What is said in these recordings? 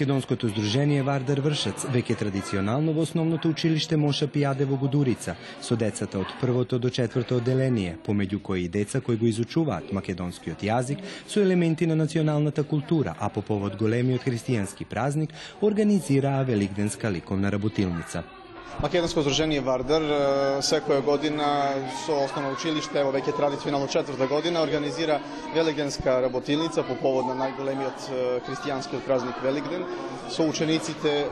Македонското здружение Вардар Вршац веќе традиционално во основното училиште Моша Пијаде во Гудурица со децата од првото до четврто одделение, помеѓу кои и деца кои го изучуваат македонскиот јазик со елементи на националната култура, а по повод големиот христијански празник организираа великденска ликовна работилница. Македонско здружение Вардар секоја година со основно училиште, ево веќе традиционално четврта година, организира Велигденска работилница по повод на најголемиот христијански празник Великден со учениците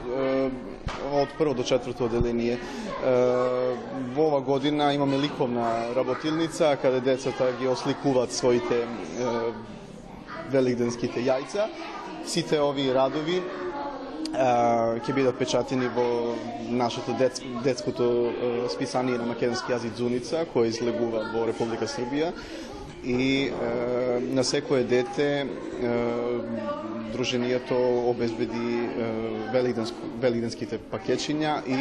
од прво до четврто оделение. Во ова година имаме ликовна работилница каде децата ги осликуваат своите великденските јајца. Сите овие радови ќе бидат печатени во нашето детско детското списание на македонски јазик Зуница, кој излегува во Република Србија и на секое дете друженијето обезбеди великденските пакетчиња и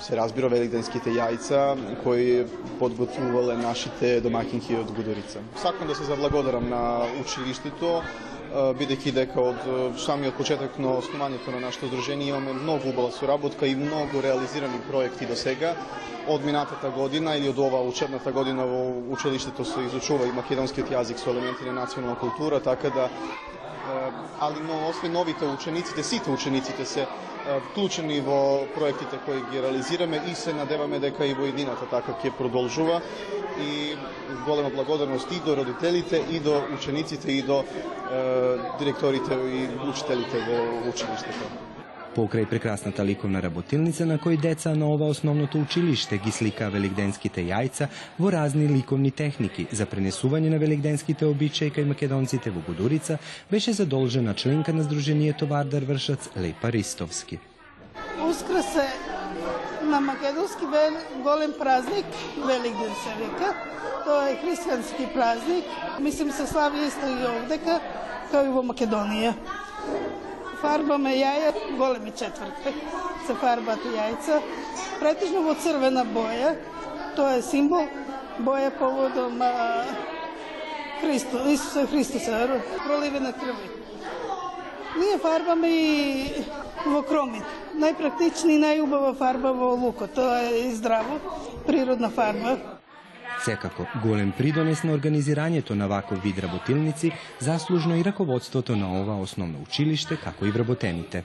се разбира великденските јајца кои подготвувале нашите домакинки од Гудорица. Сакам да се заблагодарам на училиштето бидејќи дека од самиот почеток на основањето на нашето здружение имаме многу убава соработка и многу реализирани проекти до сега. Од минатата година или од оваа учебната година во училиштето се изучува и македонскиот јазик со елементи на национална култура, така да али но освен новите учениците, сите учениците се вклучени во проектите кои ги реализираме и се надеваме дека и во едината така ќе продолжува и голема благодарност и до родителите и до учениците и до е, директорите и учителите во училиштето. Покрај прекрасната ликовна работилница на кој деца на ова основното училиште ги слика великденските јајца во разни ликовни техники за пренесување на великденските обичаи кај македонците во Гудурица, беше задолжена членка на Сдруженијето Вардар Вршац Лепа Ристовски. Ускрс е на македонски голем празник, Великден се века. Тоа е христијански празник. Мислим се слави исто и овдека, како и во Македонија. Фарбаме јаја, големи четвртки, се фарбат јајца, претежно во црвена боја. Тоа е символ боја поводом а, Христо, Исуса Христоса, проливена крви. Ние фарбаме и во кромит. Најпрактични и најубава фарба во луко. Тоа е и здраво, природна фарба. Секако, голем придонес на организирањето на ваков вид работилници заслужно и раководството на ова основно училиште, како и вработените.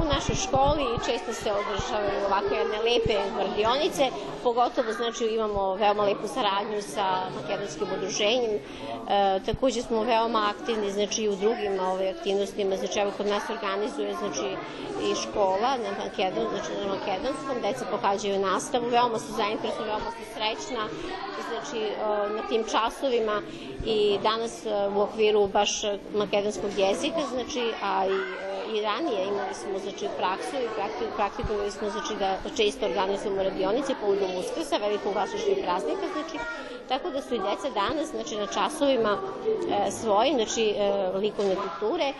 U našoj školi često se održavaju ovako jedne lepe radionice, pogotovo znači imamo veoma lepu saradnju sa makedonskim udruženjem. E, takođe smo veoma aktivni znači i u drugim ove aktivnostima, znači evo kod nas organizuje znači i škola na Makedon, znači na makedonskom, deca pohađaju nastavu, veoma su zainteresovani, veoma su srećna znači e, na tim časovima i danas e, u okviru baš makedonskog jezika, znači a i i ranije imali smo znači, praksu i praktikovali smo znači, da često organizujemo radionice povodom uskrsa, velikog vašašnjeg praznika, znači tako da su i deca danas znači, na časovima e, svoje, znači e, likovne kulture, e,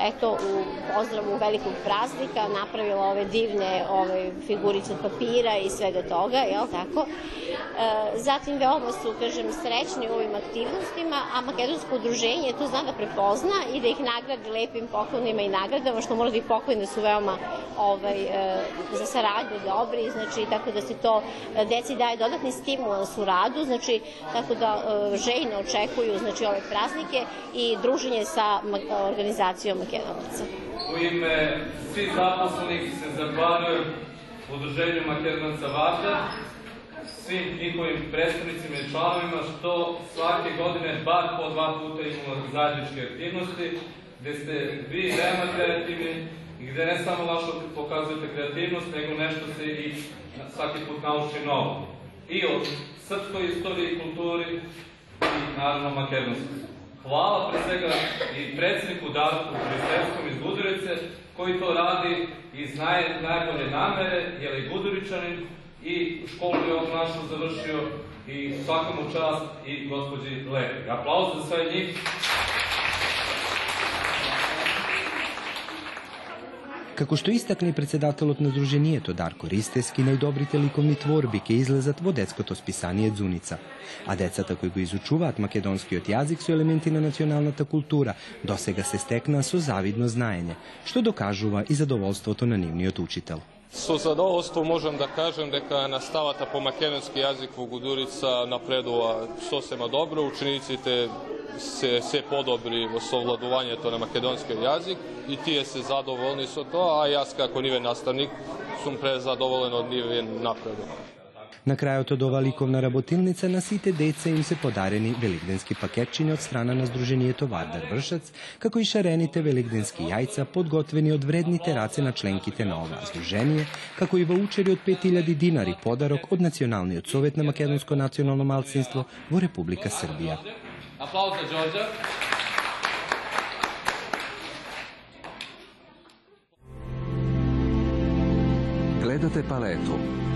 eto u pozdravu velikog praznika napravila ove divne ove figurice od papira i svega toga, jel tako? E, zatim veoma su, kažem, srećni u ovim aktivnostima, a Makedonsko udruženje to zna da prepozna i da ih nagradi lepim poklonima i nagradama, što mora da i poklone su veoma ovaj, e, za saradnju dobri, znači tako da se to deci daje dodatni stimulans u radu, znači tako da željno očekuju znači ove praznike i druženje sa organizacijom Makedonaca. U ime svih zaposlenih se zahvaljujem Udruženju Makedonaca Varda svim njihovim predstavnicima i članovima što svake godine bar po dva puta imamo zajedničke aktivnosti gde ste vi veoma kreativni i gde ne samo vašo pokazujete kreativnost, nego nešto se i svaki put nauči novo. I o srpskoj istoriji i kulturi i naravno makedonskoj. Hvala pre svega i predsjedniku Darku Hristevskom iz Gudurice, koji to radi iz naj, najbolje namere, je Guduričanin, i školu je on našu završio i svakom čast i gospođi Lepi. Aplauz za sve njih. Како што истакне председателот на Друженијето Дарко Ристески, најдобрите ликовни творби ќе излезат во детското списание Дзуница. А децата кои го изучуваат македонскиот јазик со елементи на националната култура, досега се стекна со завидно знаење, што докажува и задоволството на нивниот учител. Со задоволство можам да кажем дека наставата по македонски јазик во Гудурица напредува сосема добро. Учениците се се подобри во совладувањето на македонскиот јазик и тие се задоволни со тоа, а јас како нивен наставник сум презадоволен од нивен напредок. На крајот од ова ликовна работилница на сите деца им се подарени великденски пакетчиња од страна на Сдруженијето Вардар Вршац, како и шарените великденски јајца подготвени од вредните раце на членките на ова сдружение, како и ваучери од 5000 динари подарок од Националниот совет на македонско национално малцинство во Република Србија. Аплауз за Ѓорѓа. Гледате палету.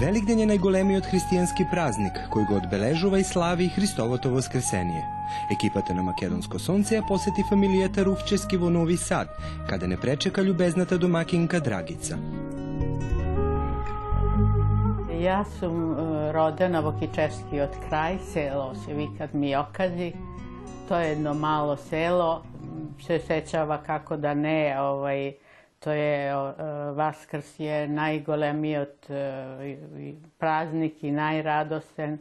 Великден е најголемиот христијански празник, кој го одбележува и слави Христовото воскресение. Екипата на Македонско сонце ја посети фамилијата Руфчески во Нови Сад, каде не пречека љубезната домакинка Драгица. Јас сум родена во Кичевскиот крај, село се викат Миокази. Тоа е едно мало село, се сеќава како да не, овај, To je Vaskrs je najgolemijot praznik i najradosten.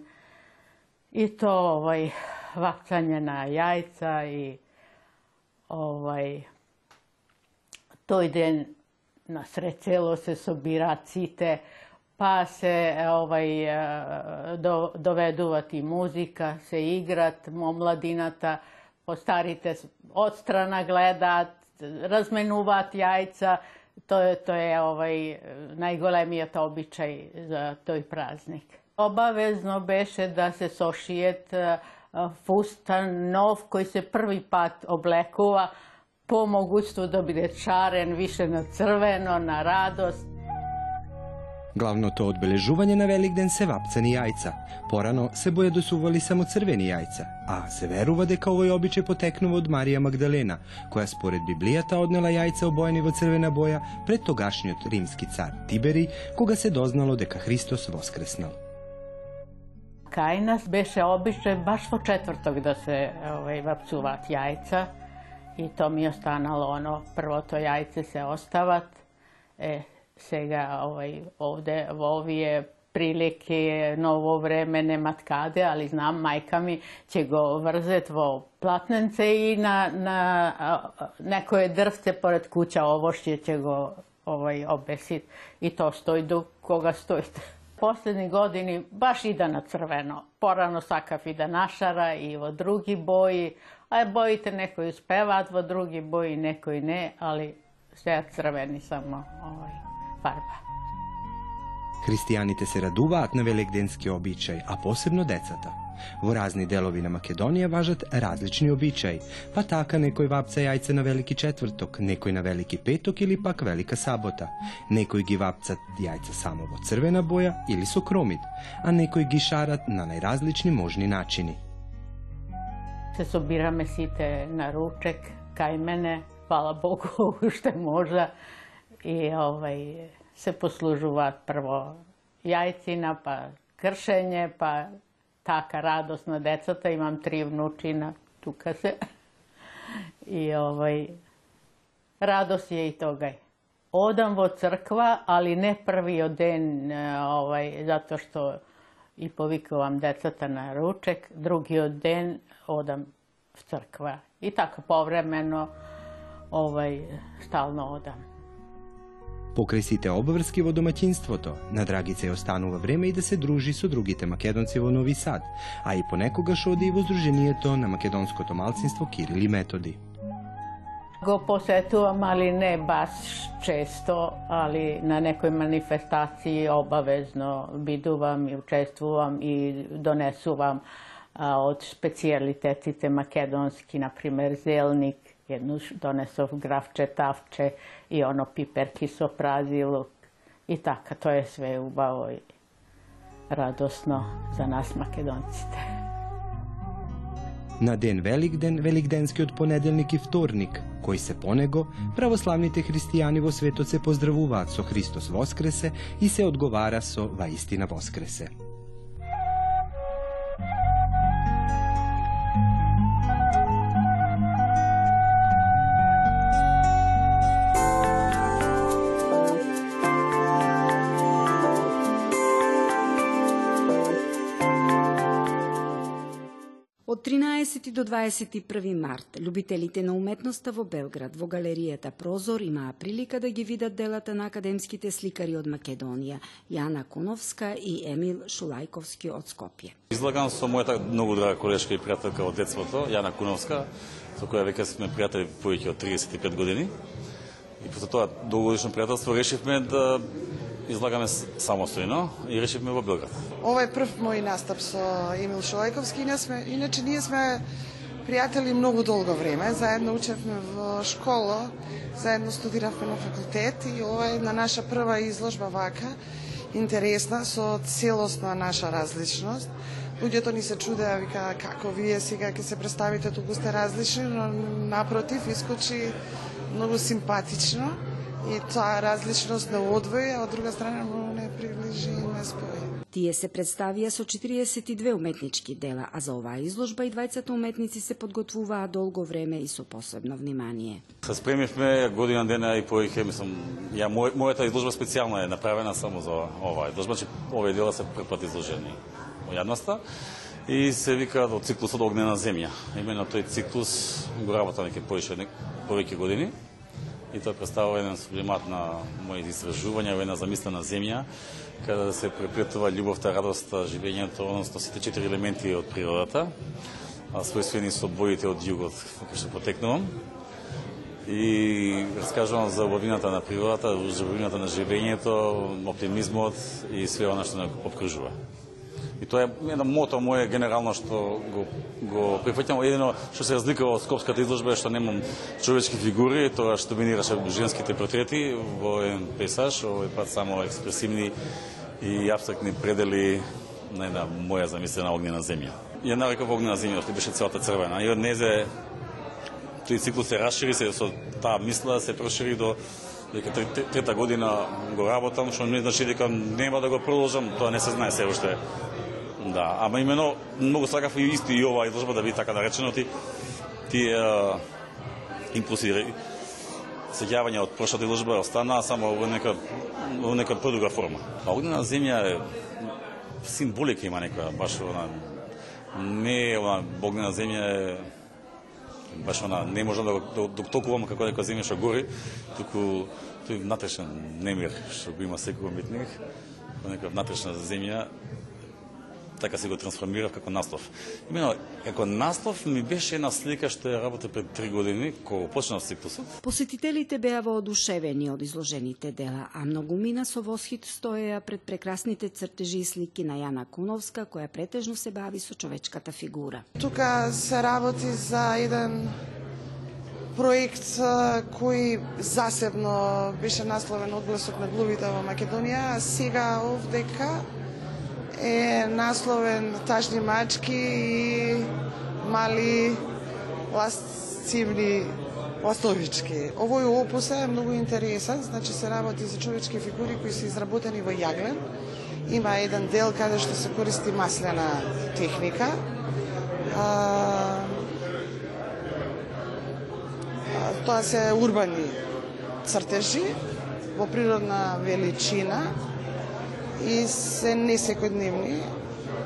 I to ovaj, vapcanje na jajca i ovaj, to ide na sred celo se sobira cite, pa se ovaj, do, doveduvati muzika, se igrat, omladinata, postarite od strana gledat, razmenuvati jajca, to je, to je ovaj, najgolemijat običaj za toj praznik. Obavezno beše da se sošijet fustan nov koji se prvi pat oblekuva po mogućstvu da bude čaren više na crveno, na radost. Главното одбележување на Великден се вапцани јајца. Порано се бојадосували само црвени јајца, а се верува дека овој обичај потекнува од Марија Магдалена, која според Библијата однела јајца обоени во црвена боја пред тогашниот римски цар Тибери, кога се дознало дека Христос воскреснал. Кај нас беше обичај баш во четврток да се овај, вапцуваат јајца и то ми останало оно, првото јајце се остават, е, сега ovaj, ovde во овие прилики, ново време нема ткаде, али знам мајка ми ќе го врзет во платненце и на, на некое дрвце поред куќа овошје ќе го овој обесит и то стои до кога стои. Последни години баш ида на црвено. Порано сакав и да нашара и во други бои, а боите некои успеваат во други бои, некои не, али сега црвени само овој Фарба. Христијаните се радуваат на великденски обичај, а посебно децата. Во разни делови на Македонија важат различни обичаи, па така некој вапца јајца на Велики четврток, некој на Велики петок или пак Велика сабота. Некој ги вапцат јајца само во црвена боја или со кромит, а некој ги шарат на најразлични можни начини. Се собираме сите на ручек, кај мене, фала Богу, уште можа и ovaj, se poslužuva prvo jajcina, pa kršenje, pa taka radost na decata. Imam tri vnučina, tuka se. I ovaj, radost je i toga. Odam vo crkva, ali ne prvi den, ovaj, zato što i povikovam decata na ruček. Drugi den odam v crkva. I tako povremeno ovaj, stalno odam. Покрај сите обврски во домаќинството, на Драгица ја останува време и да се дружи со другите македонци во Нови Сад, а и понекогаш оди и во Сдруженијето на македонското малцинство Кирил и Методи. Го посетувам, али не баш често, али на некој манифестацiji обавезно бидувам и учествувам и донесувам од специјалитетите македонски, на пример зелник, Еднуш донесов графче, тавче и оно пиперки со празилок. И така, тоа е све убаво и радосно за нас македонците. На ден Великден, Великденскиот понеделник и вторник, кој се понего, православните христијани во светот се поздравуваат со Христос Воскресе и се одговара со Ваистина Воскресе. Од 13 до 21 март, любителите на уметноста во Белград во галеријата Прозор имаа прилика да ги видат делата на академските сликари од Македонија, Јана Куновска и Емил Шулајковски од Скопје. Излагам со мојата многу драга колешка и пријателка од детството, Јана Куновска, со која веќе сме пријатели повеќе од 35 години. И после тоа долгогодишно пријателство решивме да излагаме самостојно и решивме во Белград. Ова е прв мој настап со Емил Шолајковски. Иначе ние сме пријатели многу долго време. Заедно учевме во школа, заедно студиравме на факултет и ова е на наша прва изложба вака, интересна, со целосна наша различност. Луѓето ни се чудеа, вика, како вие сега ќе се представите, туку сте различни, но напротив, искочи многу симпатично и таа различност не одвои, а од друга страна му не приближи и не спои. Тие се представија со 42 уметнички дела, а за оваа изложба и двајцата уметници се подготвуваа долго време и со посебно внимание. Се спремивме година дена и повеќе, мислам, ја мој, мојата изложба специјална е направена само за оваа изложба, че овие дела се првпат изложени во јадноста и се вика од циклусот Огнена земја. Именно тој циклус го работа неке повеќе години и тоа представува еден сублимат на моите истражувања во една замислена земја, каде да се преплетува љубовта, радоста, живењето, односно сите четири елементи од природата, а својствени со боите од југот, кој што потекнувам. И раскажувам за убавината на природата, за убавината на живењето, оптимизмот и све она што не обкружува. И тоа е едно мото моје генерално што го, го прифаќам. Едино што се разликува од скопската изложба е што немам човечки фигури, тоа што доминираше женските портрети во еден пейсаж, овој пат само експресивни и абстрактни предели на една моја замислена огнена земја. Ја нареков огнена земја, што беше целата црвена. И од незе тој циклус се расшири, се со таа мисла се прошири до дека трета година го работам, што не значи дека нема да го продолжам, тоа не се знае се уште Да, ама имено многу сакав и исто и ова изложба да биде така наречено ти тие импулси сеќавања од прошлата изложба останаа само во нека во нека подуга форма. А огнена земја е символика има некоја баш она не она огнена земја е баш она не можам да го да, да толкувам како дека земја што гори, туку тој внатрешен немир што го има секој уметник, нека внатрешна земја така се го трансформирав како наслов. Имено, како наслов ми беше една слика што ја работа пред три години, кога почнав циклусот. Посетителите беа воодушевени од изложените дела, а многу мина со восхит стоеа пред прекрасните цртежи и слики на Јана Куновска, која претежно се бави со човечката фигура. Тука се работи за еден проект кој засебно беше насловен одгласок на глувите во Македонија, а сега овдека е насловен Тажни мачки и мали ласцивни ластовички. Овој опус е многу интересен, значи се работи за човечки фигури кои се изработени во јаглен. Има еден дел каде што се користи маслена техника. А, тоа се урбани цртежи во природна величина и се не секојдневни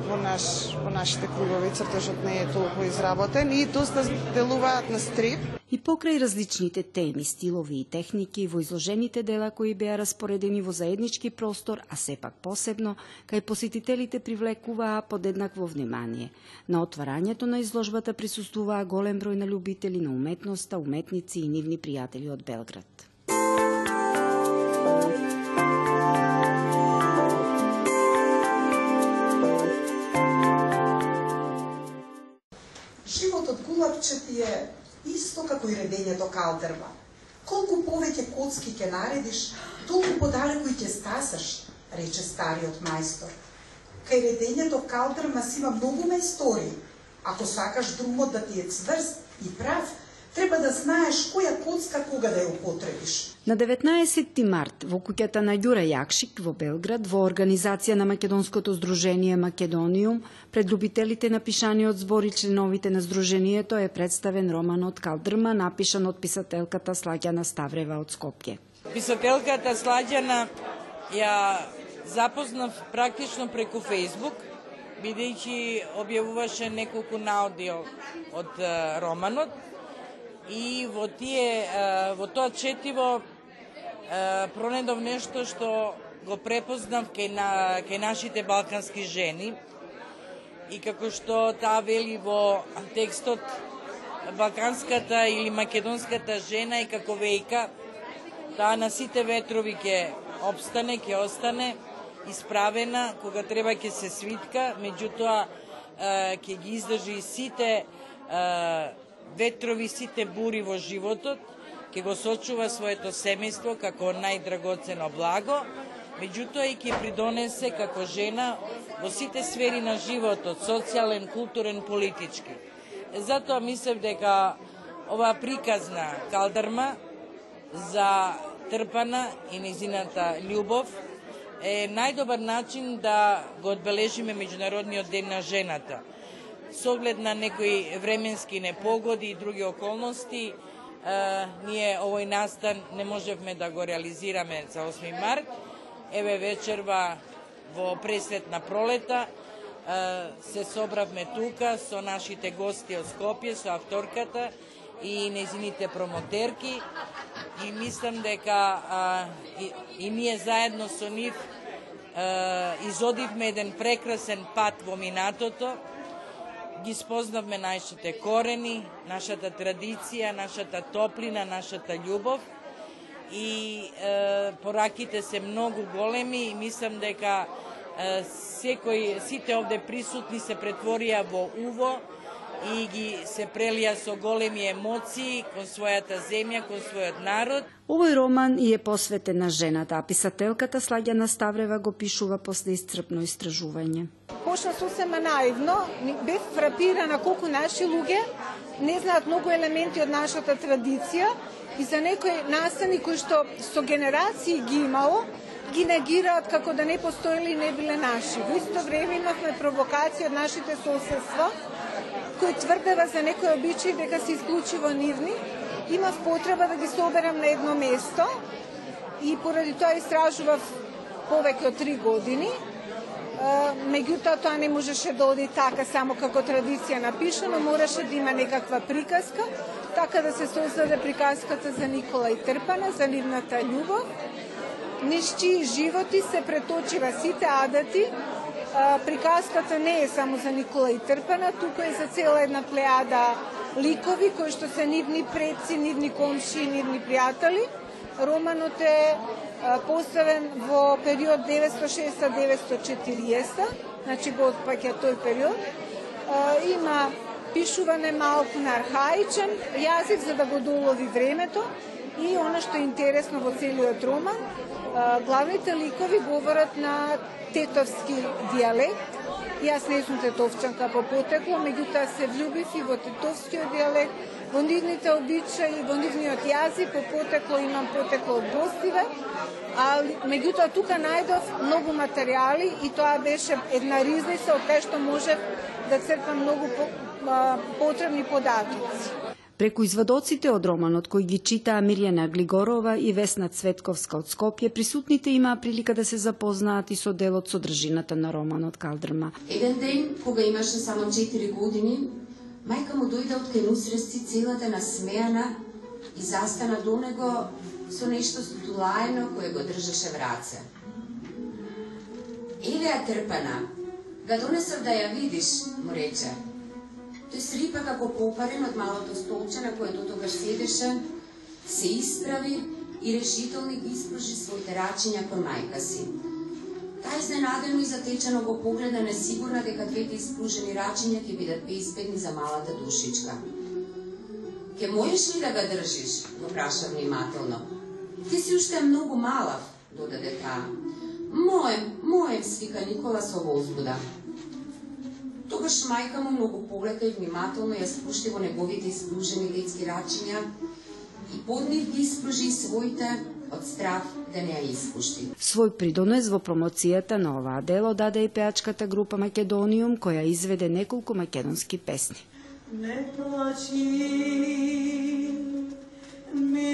во, наш, во нашите кругови цртежот не е толку изработен и доста делуваат на стрип. И покрај различните теми, стилови и техники во изложените дела кои беа распоредени во заеднички простор, а сепак посебно, кај посетителите привлекуваа подеднакво внимание. На отварањето на изложбата присуствуваа голем број на љубители на уметноста, уметници и нивни пријатели од Белград. Кулапче ти е исто како и редењето калдерма. Колку повеќе коцки ќе наредиш, толку подалеку и ќе стасаш, рече стариот мајстор. Кај редењето калдерма си има многу мајстори. Ако сакаш друмот да ти е цврст и прав, треба да знаеш која коцка кога да ја употребиш. На 19 март во куќата на Ѓура Јакшик во Белград во организација на Македонското здружение Македониум пред любителите на пишаниот збор и членовите на здружението е представен романот Калдрма напишан од писателката Слагјана Ставрева од Скопје. Писателката Слагјана ја запознав практично преку Фейсбук, бидејќи објавуваше неколку наудио од романот и во тие во тоа четиво пронедов нешто што го препознав кај на кај нашите балкански жени и како што таа вели во текстот балканската или македонската жена и како вејка таа на сите ветрови ќе обстане, ќе остане исправена, кога треба ќе се свитка, меѓутоа ќе ги издржи сите ветрови сите бури во животот, ќе го сочува своето семејство како најдрагоцено благо, меѓутоа и ќе придонесе како жена во сите сфери на животот, социјален, културен, политички. Затоа мислев дека оваа приказна калдарма за трпана и незината љубов е најдобар начин да го одбележиме Меѓународниот ден на жената – Со оглед на некои временски непогоди и други околности, е, ние овој настан не можевме да го реализираме за 8 март. Еве вечерва во пресвет на пролета е, се собравме тука со нашите гости од Скопје, со авторката и незините промотерки и мислам дека а, и, и ние заедно со нив а, изодивме еден прекрасен пат во минатото, ги спознавме нашите корени, нашата традиција, нашата топлина, нашата љубов и е, пораките се многу големи и мислам дека е, секој, сите овде присутни се претворија во уво и ги се прелија со големи емоции кон својата земја, кон својот народ. Овој роман и е посветен на жената, а писателката Слаѓана Ставрева го пишува после исцрпно истражување. Почна сосема наивно, бев фрапирана колку наши луѓе не знаат многу елементи од нашата традиција и за некои настани кои што со генерации ги имало, ги негираат како да не постоели и не биле наши. Во исто време имавме провокација од нашите соседства, кои тврдева за некои обичаи дека се исклучиво нивни, имав потреба да ги соберам на едно место и поради тоа истражував повеќе од три години. Меѓутоа тоа не можеше да оди така само како традиција напишано, мораше да има некаква приказка, така да се создаде приказката за Никола и Трпана, за нивната љубов, низ чии животи се преточива сите адати приказката не е само за Никола и Трпана, туку е за цела една плеада ликови кои што се нивни предци, нивни комши, нивни пријатели. Романот е поставен во период 960-940, значи го отпаќа тој период. Има пишуване малку на архаичен јазик за да го долови времето и она што е интересно во целиот роман, главните ликови говорат на тетовски диалект. Јас не сум тетовчанка по потекло, меѓутоа се влюбив и во тетовскиот диалект, во нивните обичаи, во нивниот јазик, по потекло имам потекло од Бостиве, а меѓутоа тука најдов многу материјали и тоа беше една ризница од кај што може да црпам многу по, а, потребни податоци. Преку извадоците од романот кој ги читаа Мирјана Глигорова и Весна Цветковска од Скопје, присутните имаа прилика да се запознаат и со делот содржината на романот Калдрма. Еден ден, кога имаше само 4 години, мајка му дојде од кај усрести целата насмеана и застана до него со нешто стулаено кое го држеше в раце. Елеја трпана, га донесов да ја видиш, му рече. Тој слипа како попарен од малото столче на което тогаш седеше, се исправи и решително ги испружи своите рачиња кон мајка си. Таа изненадено и затечено го погледа несигурна дека двете испружени рачиња ќе бидат безбедни за малата душичка. Ке можеш ли да го држиш? го праша внимателно. Ти си уште многу малав, додаде таа. Моем, моем, свика Никола со возбуда. Тогаш мајка му многу полека и внимателно ја спушти во неговите испружени детски рачиња и под нив ги испружи своите од страв да не ја испушти. Свој придонес во промоцијата на оваа дело даде и пеачката група Македониум, која изведе неколку македонски песни. Не плачи, мило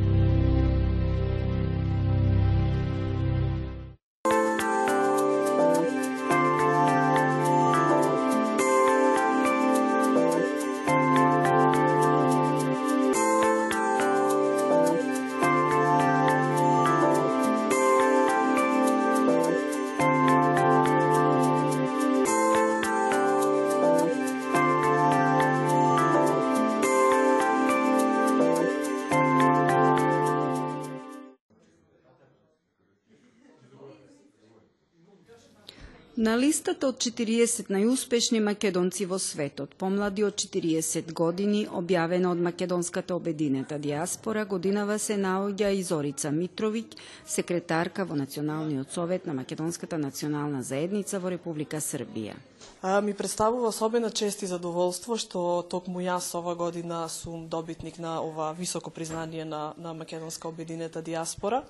Листата од 40 најуспешни македонци во светот, помлади од 40 години, објавена од македонската обединета диаспора, годинава се наоѓа и Зорица Митровиќ, секретарка во Националниот совет на Македонската национална заедница во Република Србија. А, ми представува особена чест и задоволство што токму јас ова година сум добитник на ова високо признание на, на македонска обединета диаспора.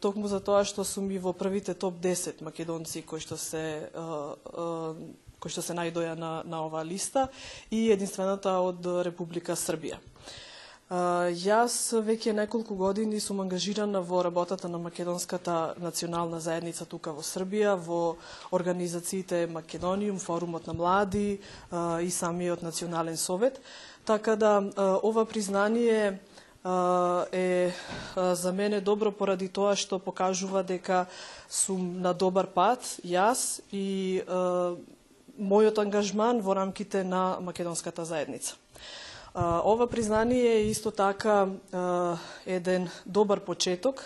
Токму за тоа што сум и во првите топ 10 македонци кои што се кои што се најдоја на, на оваа листа и единствената од Република Србија. Јас веќе неколку години сум ангажирана во работата на Македонската национална заедница тука во Србија, во организациите Македониум, Форумот на млади и самиот Национален совет. Така да ова признание е за мене добро поради тоа што покажува дека сум на добар пат, јас и мојот ангажман во рамките на Македонската заедница. Ова признание е исто така еден добар почеток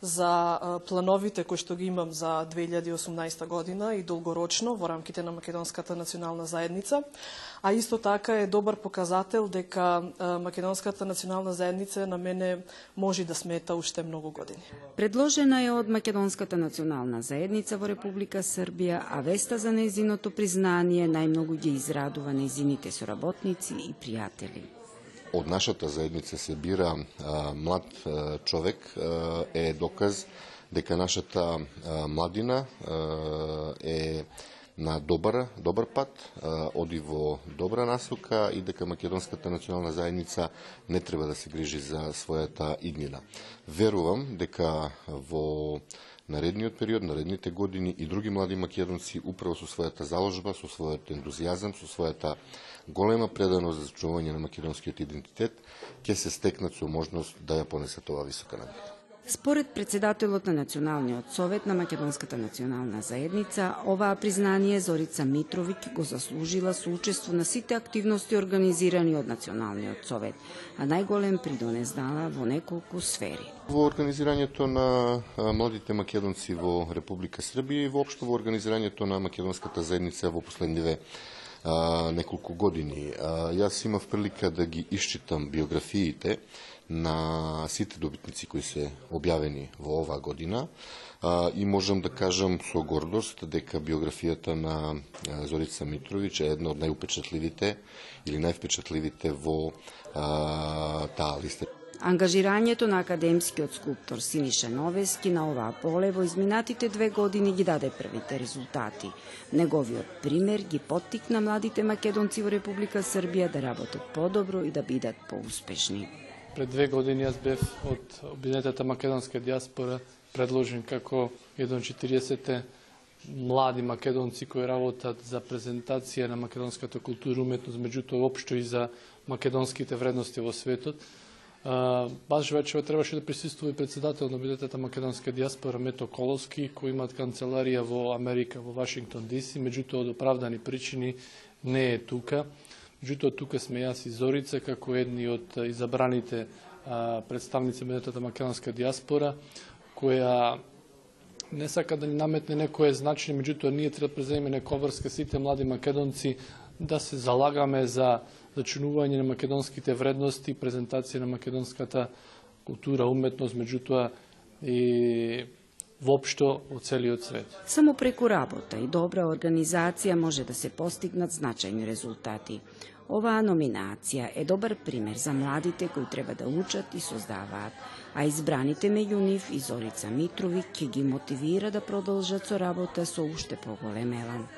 за плановите кои што ги имам за 2018 година и долгорочно во рамките на Македонската национална заедница, а исто така е добар показател дека Македонската национална заедница на мене може да смета уште многу години. Предложена е од Македонската национална заедница во Република Србија, а веста за нејзиното признание најмногу ги израдува нејзините соработници и пријатели од нашата заедница се бира а, млад а, човек а, е доказ дека нашата а, младина а, е на добар, добар пат, а, оди во добра насока и дека Македонската национална заедница не треба да се грижи за својата иднина. Верувам дека во наредниот период, наредните години и други млади македонци управо со својата заложба, со својот ентузијазам, со својата голема преданост за зачување на македонскиот идентитет, ќе се стекнат со можност да ја понесат ова висока награда. Според председателот на Националниот совет на Македонската национална заедница, оваа признание Зорица Митровиќ го заслужила со учество на сите активности организирани од Националниот совет, а најголем придонес дала во неколку сфери. Во организирањето на младите македонци во Република Србија и воопшто во организирањето на македонската заедница во последниве а, неколку години. А, јас имав прилика да ги исчитам биографиите на сите добитници кои се објавени во оваа година а, и можам да кажам со гордост дека биографијата на Зорица Митровиќ е една од најупечатливите или највпечатливите во а, таа листа. Ангажирањето на академскиот скулптор Синиша Новески на оваа поле во изминатите две години ги даде првите резултати. Неговиот пример ги поттикна младите македонци во Република Србија да работат подобро и да бидат поуспешни. Пред две години јас бев од Обединетата македонска диаспора предложен како еден 40 млади македонци кои работат за презентација на македонската култура и уметност, меѓутоа општо и за македонските вредности во светот баш требаше да присуствува и председател на Бидетата македонска диаспора Мето Коловски, кој имаат канцеларија во Америка, во Вашингтон Диси, меѓутоа од оправдани причини не е тука. Меѓутоа тука сме јас и Зорица како едни од изабраните представници на Бидетата македонска диаспора, која не сака да ни наметне некое значење, меѓутоа ние треба да преземеме нековрска сите млади македонци да се залагаме за зачинување на македонските вредности, презентација на македонската култура, уметност, меѓутоа и воопшто од целиот свет. Само преку работа и добра организација може да се постигнат значајни резултати. Оваа номинација е добар пример за младите кои треба да учат и создаваат, а избраните меѓу нив и Зорица Митрови ќе ги мотивира да продолжат со работа со уште поголем елан.